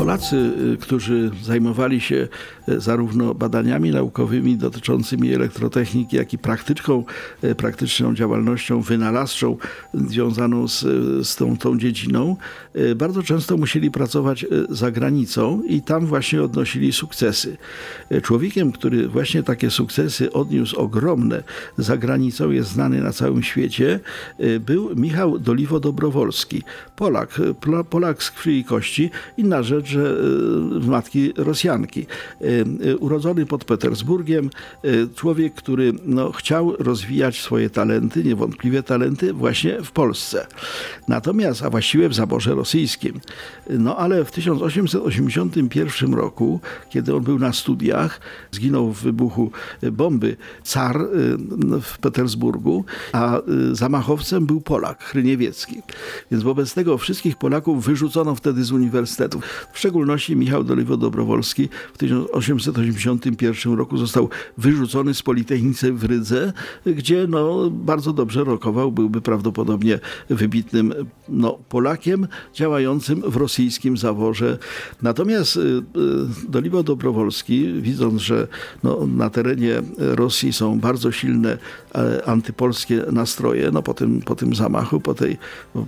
Polacy, y, którzy zajmowali się y, zarówno badaniami naukowymi dotyczącymi elektrotechniki, jak i praktyczką, y, praktyczną działalnością wynalazczą związaną z, z tą, tą dziedziną, bardzo często musieli pracować za granicą i tam właśnie odnosili sukcesy. Człowiekiem, który właśnie takie sukcesy odniósł ogromne za granicą, jest znany na całym świecie, był Michał Doliwo-Dobrowolski. Polak, Polak z krwi i kości. Inna rzecz, że y, matki Rosjanki. Y, y, urodzony pod Petersburgiem, człowiek, który no, chciał rozwijać swoje talenty, niewątpliwie talenty właśnie w Polsce. Natomiast, a właściwie w zaborze rosyjskim. No ale w 1881 roku, kiedy on był na studiach, zginął w wybuchu bomby car w Petersburgu, a zamachowcem był Polak, Chryniewiecki. Więc wobec tego wszystkich Polaków wyrzucono wtedy z uniwersytetów. W szczególności Michał Doliwo-Dobrowolski w 1881 roku został wyrzucony z Politechnicy w Rydze, gdzie no, bardzo dobrze rokował, byłby prawdopodobnie wybitnym no, Polakiem działającym w rosyjskim zaworze. Natomiast y, y, Doliwo-Dobrowolski, widząc, że no, na terenie Rosji są bardzo silne e, antypolskie nastroje, no, po, tym, po tym zamachu, po tej,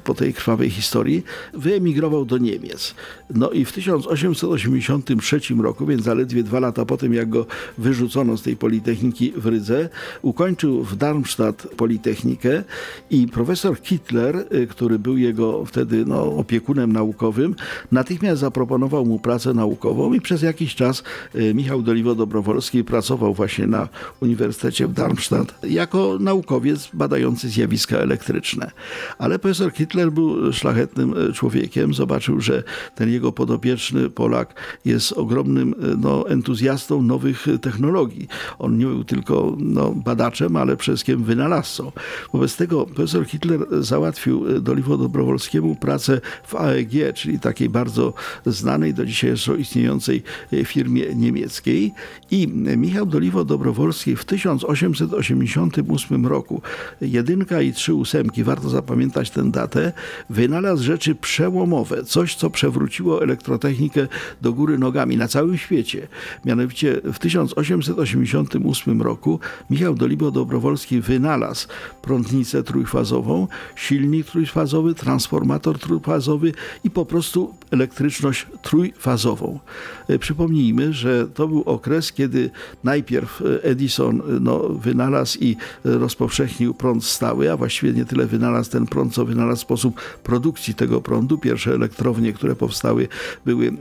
po tej krwawej historii, wyemigrował do Niemiec. No i w 1883 roku, więc zaledwie dwa lata po tym, jak go wyrzucono z tej Politechniki w Rydze, ukończył w Darmstadt Politechnikę i profesor Hitler, y, który był jego wtedy no, opiekunem naukowym, natychmiast zaproponował mu pracę naukową i przez jakiś czas y, Michał Doliwo-Dobrowolski pracował właśnie na Uniwersytecie w Darmstadt jako naukowiec badający zjawiska elektryczne. Ale profesor Hitler był szlachetnym y, człowiekiem, zobaczył, że ten jego podopieczny Polak jest ogromnym no, entuzjastą nowych technologii. On nie był tylko no, badaczem, ale przede wszystkim wynalazcą. Wobec tego profesor Hitler załatwił Doliwo Dobrowolskiemu pracę w AEG, czyli takiej bardzo znanej do dzisiaj jeszcze istniejącej firmie niemieckiej. I Michał Doliwo Dobrowolski w 1888 roku, jedynka i trzy ósemki, warto zapamiętać tę datę, wynalazł rzeczy przełomowe, coś co przewróciło elektrotechnikę do góry nogami na całym świecie. Mianowicie w 1888 roku Michał Dolibo Dobrowolski wynalazł prądnicę trójfazową, silnik trójfazowy, transformator trójfazowy i po prostu elektryczność trójfazową. E, przypomnijmy, że to był okres, kiedy najpierw Edison e, no, wynalazł i rozpowszechnił prąd stały, a właściwie nie tyle wynalazł ten prąd, co wynalazł sposób produkcji tego prądu. Pierwsze elektrownie, które powstały, były e,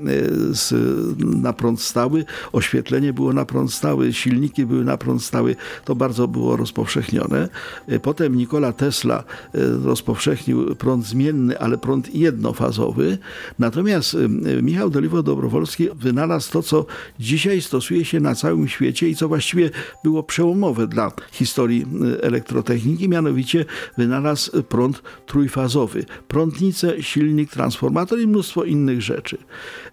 z, na prąd stały, oświetlenie było na prąd stały, silniki były na prąd stały. To bardzo było rozpowszechnione. Potem Nikola Tesla rozpowszechnił prąd zmienny, ale prąd jednofazowy. Natomiast Michał Doliwo-Dobrowolski wynalazł to, co dzisiaj stosuje się na całym świecie i co właściwie było przełomowe dla historii elektrotechniki, mianowicie wynalazł prąd trójfazowy. Prądnice, silnik, transformator i mnóstwo innych rzeczy.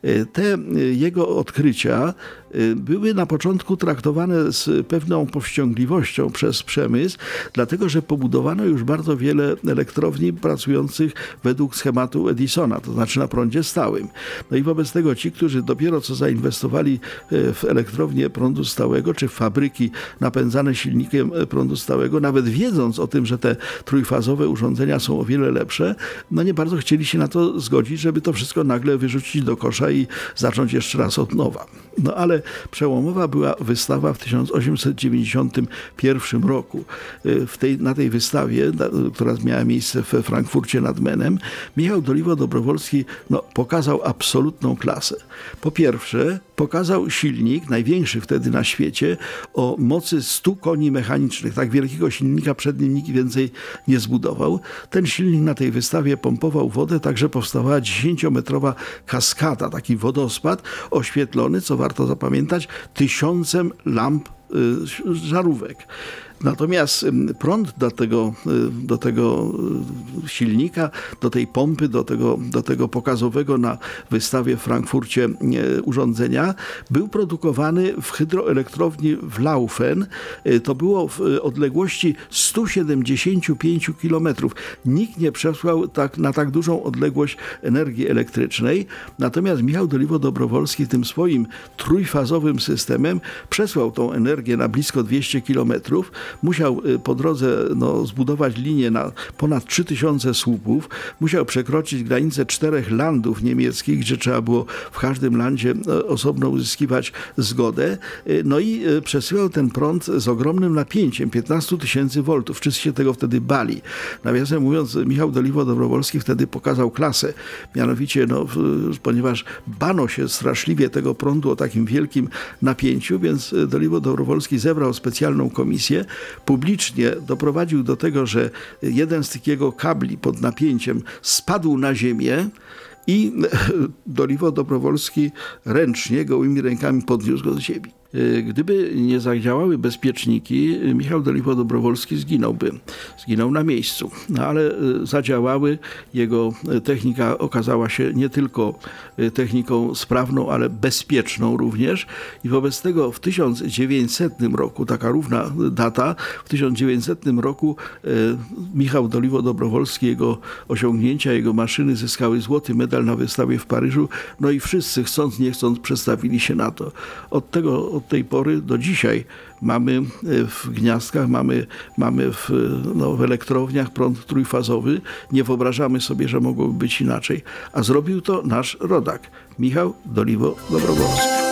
E, te e, jego odkrycia e, były na początku traktowane z pewną powściągliwością przez przemysł, dlatego że pobudowano już bardzo wiele elektrowni pracujących według schematu Edisona, to znaczy na prądzie stałym. No i wobec tego ci, którzy dopiero co zainwestowali w elektrownię prądu stałego, czy w fabryki napędzane silnikiem prądu stałego, nawet wiedząc o tym, że te trójfazowe urządzenia są o wiele lepsze, no nie bardzo chcieli się na to zgodzić, żeby to wszystko nagle wyrzucić do kosza i zacząć jeszcze raz od nowa. No ale przełomowa była wystawa w 1891 roku. Y, w tej, na tej wystawie, która miała miejsce we Frankfurcie nad Menem, Michał Doliwo-Dobrowolski no, pokazał absolutną klasę. Po pierwsze, pokazał silnik, największy wtedy na świecie, o mocy 100 koni mechanicznych. Tak wielkiego silnika przed nim nikt więcej nie zbudował. Ten silnik na tej wystawie pompował wodę, także powstawała 10-metrowa kaskada, taki wodospad oświetlony, co warto zapamiętać, tysiącem lamp y, żarówek. Natomiast prąd do tego, y, do tego y, silnika, do tej pompy, do tego, do tego pokazowego na wystawie w Frankfurcie y, urządzenia był produkowany w hydroelektrowni w Laufen. To było w odległości 175 km. Nikt nie przesłał tak, na tak dużą odległość energii elektrycznej. Natomiast Michał Doliwo-Dobrowolski tym swoim trójfazowym systemem przesłał tą energię na blisko 200 km. Musiał y, po drodze no, zbudować linię na ponad 3000 słupów. Musiał przekroczyć granicę czterech landów niemieckich, gdzie trzeba było w każdym landzie e, osobno uzyskiwać zgodę. Y, No i y, przesyłał ten prąd z ogromnym napięciem, 15 tysięcy voltów. Wszyscy się tego wtedy bali. Nawiasem mówiąc, Michał Doliwo-Dobrowolski wtedy pokazał klasę. Mianowicie, no, ponieważ bano się straszliwie tego prądu o takim wielkim napięciu, więc y, Doliwo-Dobrowolski zebrał specjalną komisję, publicznie doprowadził do tego, że jeden z tych jego kabli pod napięciem spadł na ziemię i Doliwo Dobrowolski ręcznie, gołymi rękami podniósł go z ziemi. Y, Gdyby nie zadziałały bezpieczniki, y, Michał Doliwo Dobrowolski zginąłby. Zginął na miejscu. No ale y, zadziałały. Jego technika okazała się nie tylko techniką sprawną, ale bezpieczną również. I wobec tego w 1900 roku, taka równa data, w 1900 roku Michał Doliwo Dobrowolski, jego osiągnięcia, jego maszyny zyskały złoty medal na wystawie w Paryżu. No i wszyscy chcąc, nie chcąc przestawili się na to. Od, tego, od tej pory do dzisiaj mamy y, w gniazdkach, mamy, mamy w, no, w elektrowniach prąd trójfazowy. Nie wyobrażamy sobie, że mogłoby być inaczej. A zrobił to nasz rodak, Michał Doliwo Dobrowolski.